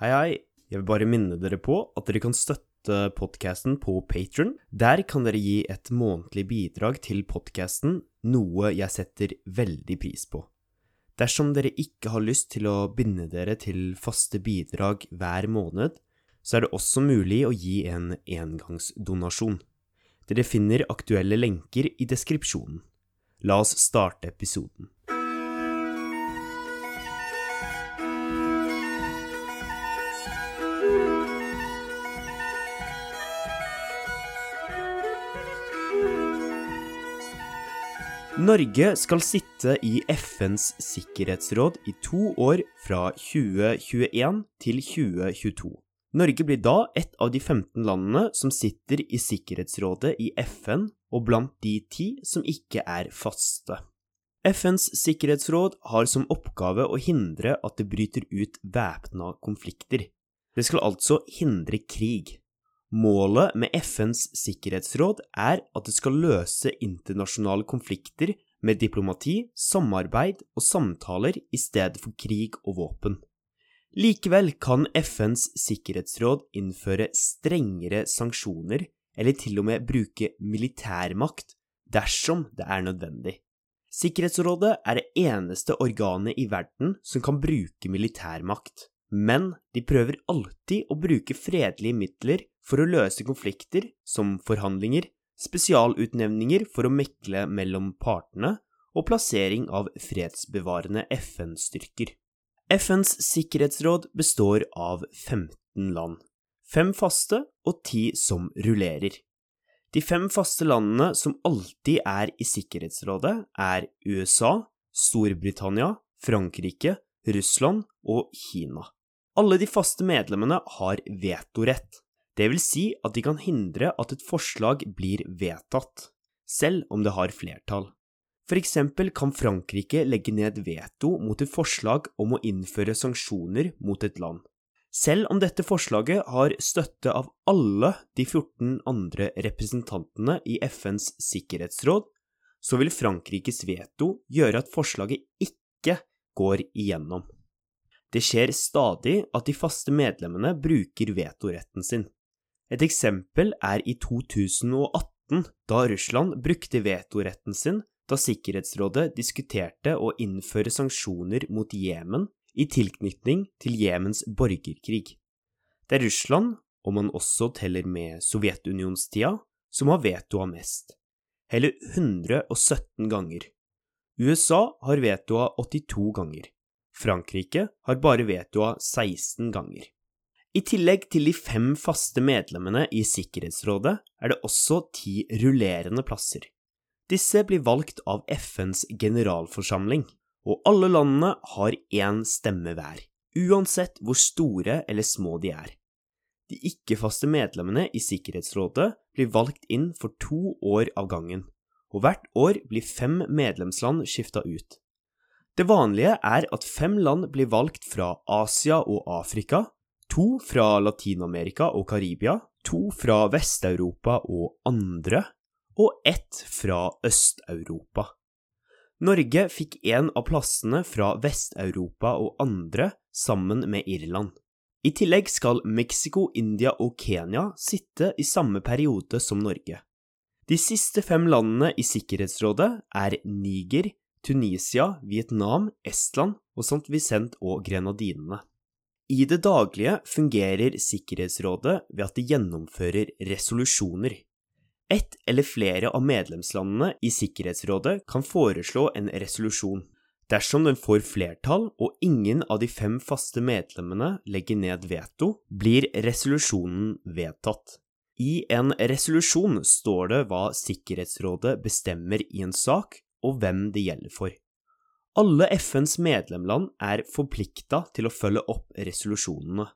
Hei, hei. Jeg vil bare minne dere på at dere kan støtte podkasten på Patron. Der kan dere gi et månedlig bidrag til podkasten, noe jeg setter veldig pris på. Dersom dere ikke har lyst til å binde dere til faste bidrag hver måned, så er det også mulig å gi en engangsdonasjon. Dere finner aktuelle lenker i deskripsjonen. La oss starte episoden. Norge skal sitte i FNs sikkerhetsråd i to år fra 2021 til 2022. Norge blir da et av de 15 landene som sitter i Sikkerhetsrådet i FN, og blant de ti som ikke er faste. FNs sikkerhetsråd har som oppgave å hindre at det bryter ut væpna konflikter. Det skal altså hindre krig. Målet med FNs sikkerhetsråd er at det skal løse internasjonale konflikter med diplomati, samarbeid og samtaler i stedet for krig og våpen. Likevel kan FNs sikkerhetsråd innføre strengere sanksjoner eller til og med bruke militærmakt dersom det er nødvendig. Sikkerhetsrådet er det eneste organet i verden som kan bruke militærmakt, men de prøver alltid å bruke fredelige midler for å løse konflikter, som forhandlinger, spesialutnevninger for å mekle mellom partene og plassering av fredsbevarende FN-styrker. FNs sikkerhetsråd består av 15 land, fem faste og ti som rullerer. De fem faste landene som alltid er i Sikkerhetsrådet, er USA, Storbritannia, Frankrike, Russland og Kina. Alle de faste medlemmene har vetorett. Det vil si at de kan hindre at et forslag blir vedtatt, selv om det har flertall. For eksempel kan Frankrike legge ned veto mot et forslag om å innføre sanksjoner mot et land. Selv om dette forslaget har støtte av alle de 14 andre representantene i FNs sikkerhetsråd, så vil Frankrikes veto gjøre at forslaget ikke går igjennom. Det skjer stadig at de faste medlemmene bruker vetoretten sin. Et eksempel er i 2018, da Russland brukte vetoretten sin da Sikkerhetsrådet diskuterte å innføre sanksjoner mot Jemen i tilknytning til Jemens borgerkrig. Det er Russland, om man også teller med Sovjetunionstida, som har vetoa mest, hele 117 ganger. USA har vetoa 82 ganger. Frankrike har bare vetoa 16 ganger. I tillegg til de fem faste medlemmene i Sikkerhetsrådet er det også ti rullerende plasser. Disse blir valgt av FNs generalforsamling, og alle landene har én stemme hver, uansett hvor store eller små de er. De ikke-faste medlemmene i Sikkerhetsrådet blir valgt inn for to år av gangen, og hvert år blir fem medlemsland skifta ut. Det vanlige er at fem land blir valgt fra Asia og Afrika, to fra Latin-Amerika og Karibia, to fra Vest-Europa og andre, og ett fra Øst-Europa. Norge fikk en av plassene fra Vest-Europa og andre sammen med Irland. I tillegg skal Mexico, India og Kenya sitte i samme periode som Norge. De siste fem landene i Sikkerhetsrådet er Niger, Tunisia, Vietnam, Estland og St. Vicent og Grenadinene. I det daglige fungerer Sikkerhetsrådet ved at de gjennomfører resolusjoner. Ett eller flere av medlemslandene i Sikkerhetsrådet kan foreslå en resolusjon. Dersom den får flertall og ingen av de fem faste medlemmene legger ned veto, blir resolusjonen vedtatt. I en resolusjon står det hva Sikkerhetsrådet bestemmer i en sak, og hvem det gjelder for. Alle FNs medlemland er forplikta til å følge opp resolusjonene.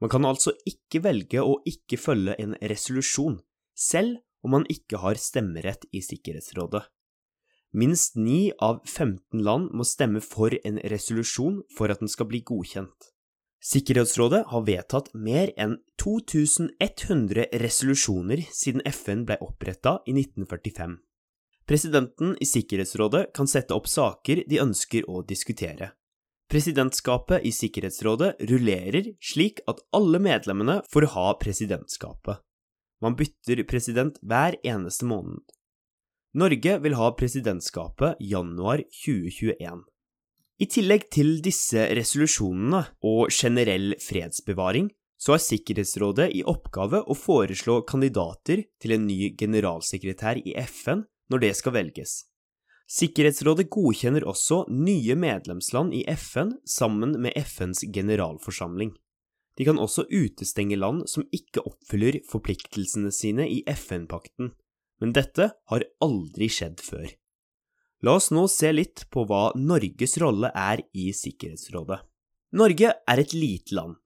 Man kan altså ikke velge å ikke følge en resolusjon, selv om man ikke har stemmerett i Sikkerhetsrådet. Minst ni av 15 land må stemme for en resolusjon for at den skal bli godkjent. Sikkerhetsrådet har vedtatt mer enn 2100 resolusjoner siden FN ble oppretta i 1945. Presidenten i Sikkerhetsrådet kan sette opp saker de ønsker å diskutere. Presidentskapet i Sikkerhetsrådet rullerer slik at alle medlemmene får ha presidentskapet. Man bytter president hver eneste måned. Norge vil ha presidentskapet januar 2021. I tillegg til disse resolusjonene og generell fredsbevaring, så har Sikkerhetsrådet i oppgave å foreslå kandidater til en ny generalsekretær i FN når det skal velges. Sikkerhetsrådet godkjenner også nye medlemsland i FN sammen med FNs generalforsamling. De kan også utestenge land som ikke oppfyller forpliktelsene sine i FN-pakten, men dette har aldri skjedd før. La oss nå se litt på hva Norges rolle er i Sikkerhetsrådet. Norge er et lite land.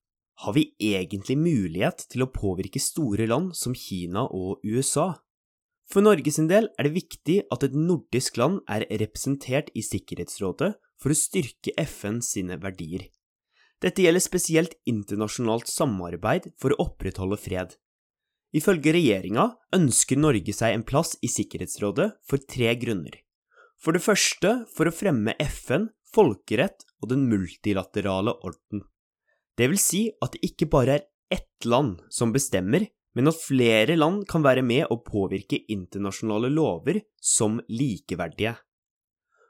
Har vi egentlig mulighet til å påvirke store land som Kina og USA? For Norge sin del er det viktig at et nordisk land er representert i Sikkerhetsrådet for å styrke FN sine verdier. Dette gjelder spesielt internasjonalt samarbeid for å opprettholde fred. Ifølge regjeringa ønsker Norge seg en plass i Sikkerhetsrådet for tre grunner. For det første for å fremme FN, folkerett og den multilaterale orden. Det vil si at det ikke bare er ett land som bestemmer, men at flere land kan være med å påvirke internasjonale lover som likeverdige.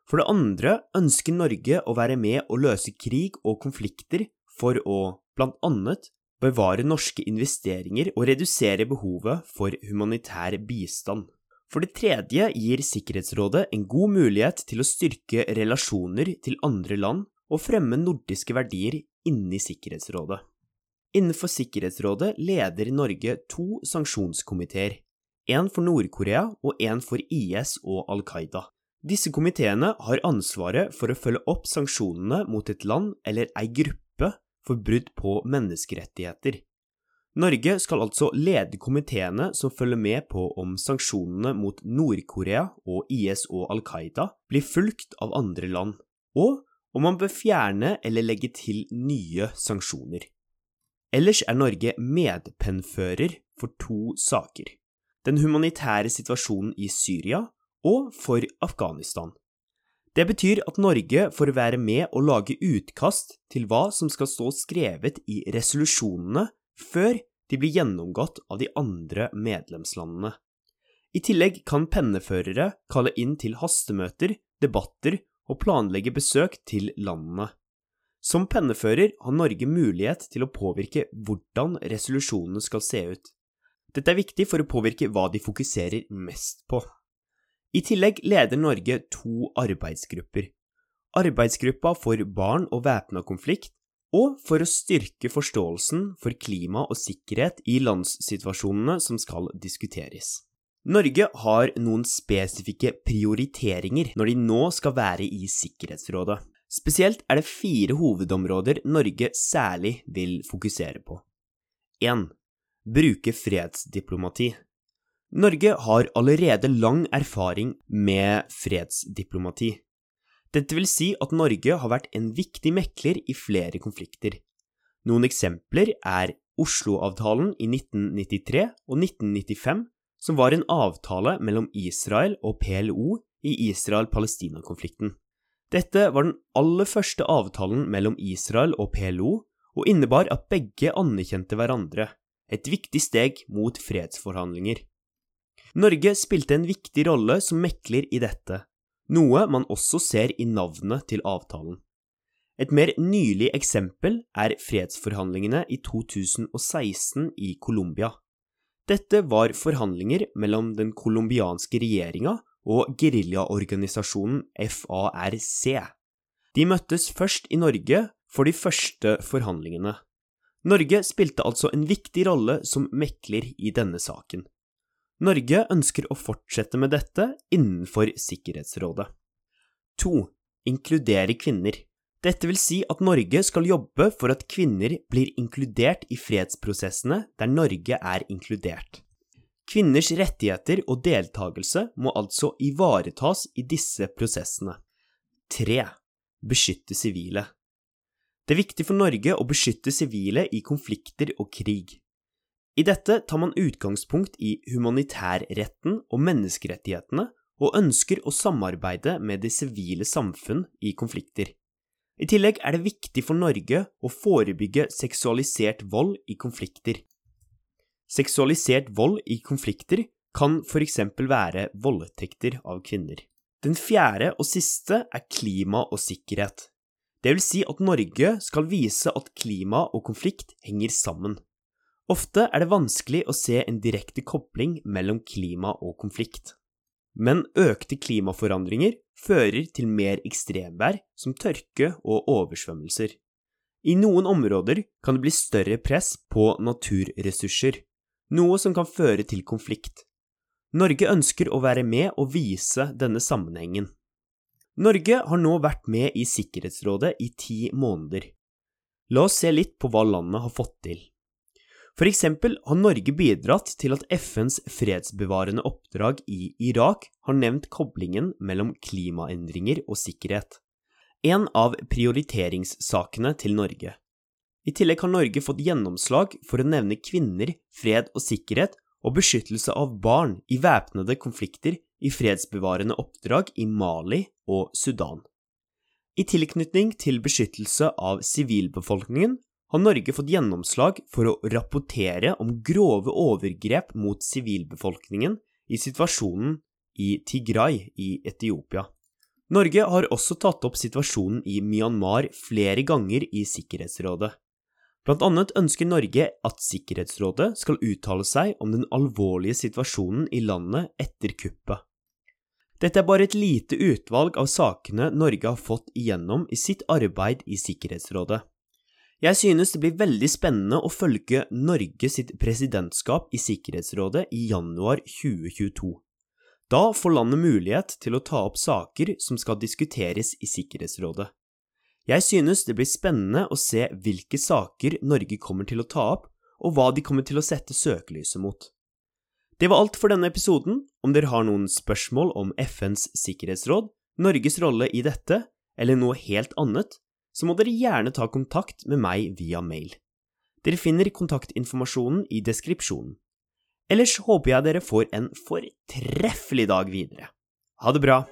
For det andre ønsker Norge å være med å løse krig og konflikter for å, blant annet, bevare norske investeringer og redusere behovet for humanitær bistand. For det tredje gir Sikkerhetsrådet en god mulighet til å styrke relasjoner til andre land og fremme nordiske verdier inni Sikkerhetsrådet. Innenfor Sikkerhetsrådet leder Norge to sanksjonskomiteer, én for Nord-Korea og én for IS og Al Qaida. Disse komiteene har ansvaret for å følge opp sanksjonene mot et land eller ei gruppe for brudd på menneskerettigheter. Norge skal altså lede komiteene som følger med på om sanksjonene mot Nord-Korea og IS og Al Qaida blir fulgt av andre land, og om man bør fjerne eller legge til nye sanksjoner. Ellers er Norge medpennfører for to saker. Den humanitære situasjonen i Syria og for Afghanistan. Det betyr at Norge får være med å lage utkast til hva som skal stå skrevet i resolusjonene før de blir gjennomgått av de andre medlemslandene. I tillegg kan penneførere kalle inn til hastemøter, debatter og planlegge besøk til landene. Som pennefører har Norge mulighet til å påvirke hvordan resolusjonene skal se ut. Dette er viktig for å påvirke hva de fokuserer mest på. I tillegg leder Norge to arbeidsgrupper. Arbeidsgruppa for barn og væpna konflikt, og for å styrke forståelsen for klima og sikkerhet i landssituasjonene som skal diskuteres. Norge har noen spesifikke prioriteringer når de nå skal være i Sikkerhetsrådet. Spesielt er det fire hovedområder Norge særlig vil fokusere på. 1. Bruke fredsdiplomati. Norge har allerede lang erfaring med fredsdiplomati. Dette vil si at Norge har vært en viktig mekler i flere konflikter. Noen eksempler er Oslo-avtalen i 1993 og 1995, som var en avtale mellom Israel og PLO i Israel-Palestina-konflikten. Dette var den aller første avtalen mellom Israel og PLO, og innebar at begge anerkjente hverandre, et viktig steg mot fredsforhandlinger. Norge spilte en viktig rolle som mekler i dette, noe man også ser i navnet til avtalen. Et mer nylig eksempel er fredsforhandlingene i 2016 i Colombia. Dette var forhandlinger mellom den colombianske regjeringa og geriljaorganisasjonen FARC. De møttes først i Norge for de første forhandlingene. Norge spilte altså en viktig rolle som mekler i denne saken. Norge ønsker å fortsette med dette innenfor Sikkerhetsrådet. 2. Inkludere kvinner. Dette vil si at Norge skal jobbe for at kvinner blir inkludert i fredsprosessene der Norge er inkludert. Kvinners rettigheter og deltakelse må altså ivaretas i disse prosessene. 3. Beskytte sivile. Det er viktig for Norge å beskytte sivile i konflikter og krig. I dette tar man utgangspunkt i humanitærretten og menneskerettighetene, og ønsker å samarbeide med det sivile samfunn i konflikter. I tillegg er det viktig for Norge å forebygge seksualisert vold i konflikter. Seksualisert vold i konflikter kan for eksempel være voldtekter av kvinner. Den fjerde og siste er klima og sikkerhet. Det vil si at Norge skal vise at klima og konflikt henger sammen. Ofte er det vanskelig å se en direkte kobling mellom klima og konflikt. Men økte klimaforandringer fører til mer ekstremvær som tørke og oversvømmelser. I noen områder kan det bli større press på naturressurser, noe som kan føre til konflikt. Norge ønsker å være med og vise denne sammenhengen. Norge har nå vært med i Sikkerhetsrådet i ti måneder. La oss se litt på hva landet har fått til. For eksempel har Norge bidratt til at FNs fredsbevarende oppdrag i Irak har nevnt koblingen mellom klimaendringer og sikkerhet. En av prioriteringssakene til Norge. I tillegg har Norge fått gjennomslag for å nevne kvinner, fred og sikkerhet og beskyttelse av barn i væpnede konflikter i fredsbevarende oppdrag i Mali og Sudan. I tilknytning til beskyttelse av sivilbefolkningen har Norge fått gjennomslag for å rapportere om grove overgrep mot sivilbefolkningen i situasjonen i Tigray i Etiopia. Norge har også tatt opp situasjonen i Myanmar flere ganger i Sikkerhetsrådet. Blant annet ønsker Norge at Sikkerhetsrådet skal uttale seg om den alvorlige situasjonen i landet etter kuppet. Dette er bare et lite utvalg av sakene Norge har fått igjennom i sitt arbeid i Sikkerhetsrådet. Jeg synes det blir veldig spennende å følge Norge sitt presidentskap i Sikkerhetsrådet i januar 2022. Da får landet mulighet til å ta opp saker som skal diskuteres i Sikkerhetsrådet. Jeg synes det blir spennende å se hvilke saker Norge kommer til å ta opp, og hva de kommer til å sette søkelyset mot. Det var alt for denne episoden. Om dere har noen spørsmål om FNs sikkerhetsråd, Norges rolle i dette, eller noe helt annet, så må dere gjerne ta kontakt med meg via mail. Dere finner kontaktinformasjonen i deskripsjonen. Ellers håper jeg dere får en fortreffelig dag videre. Ha det bra!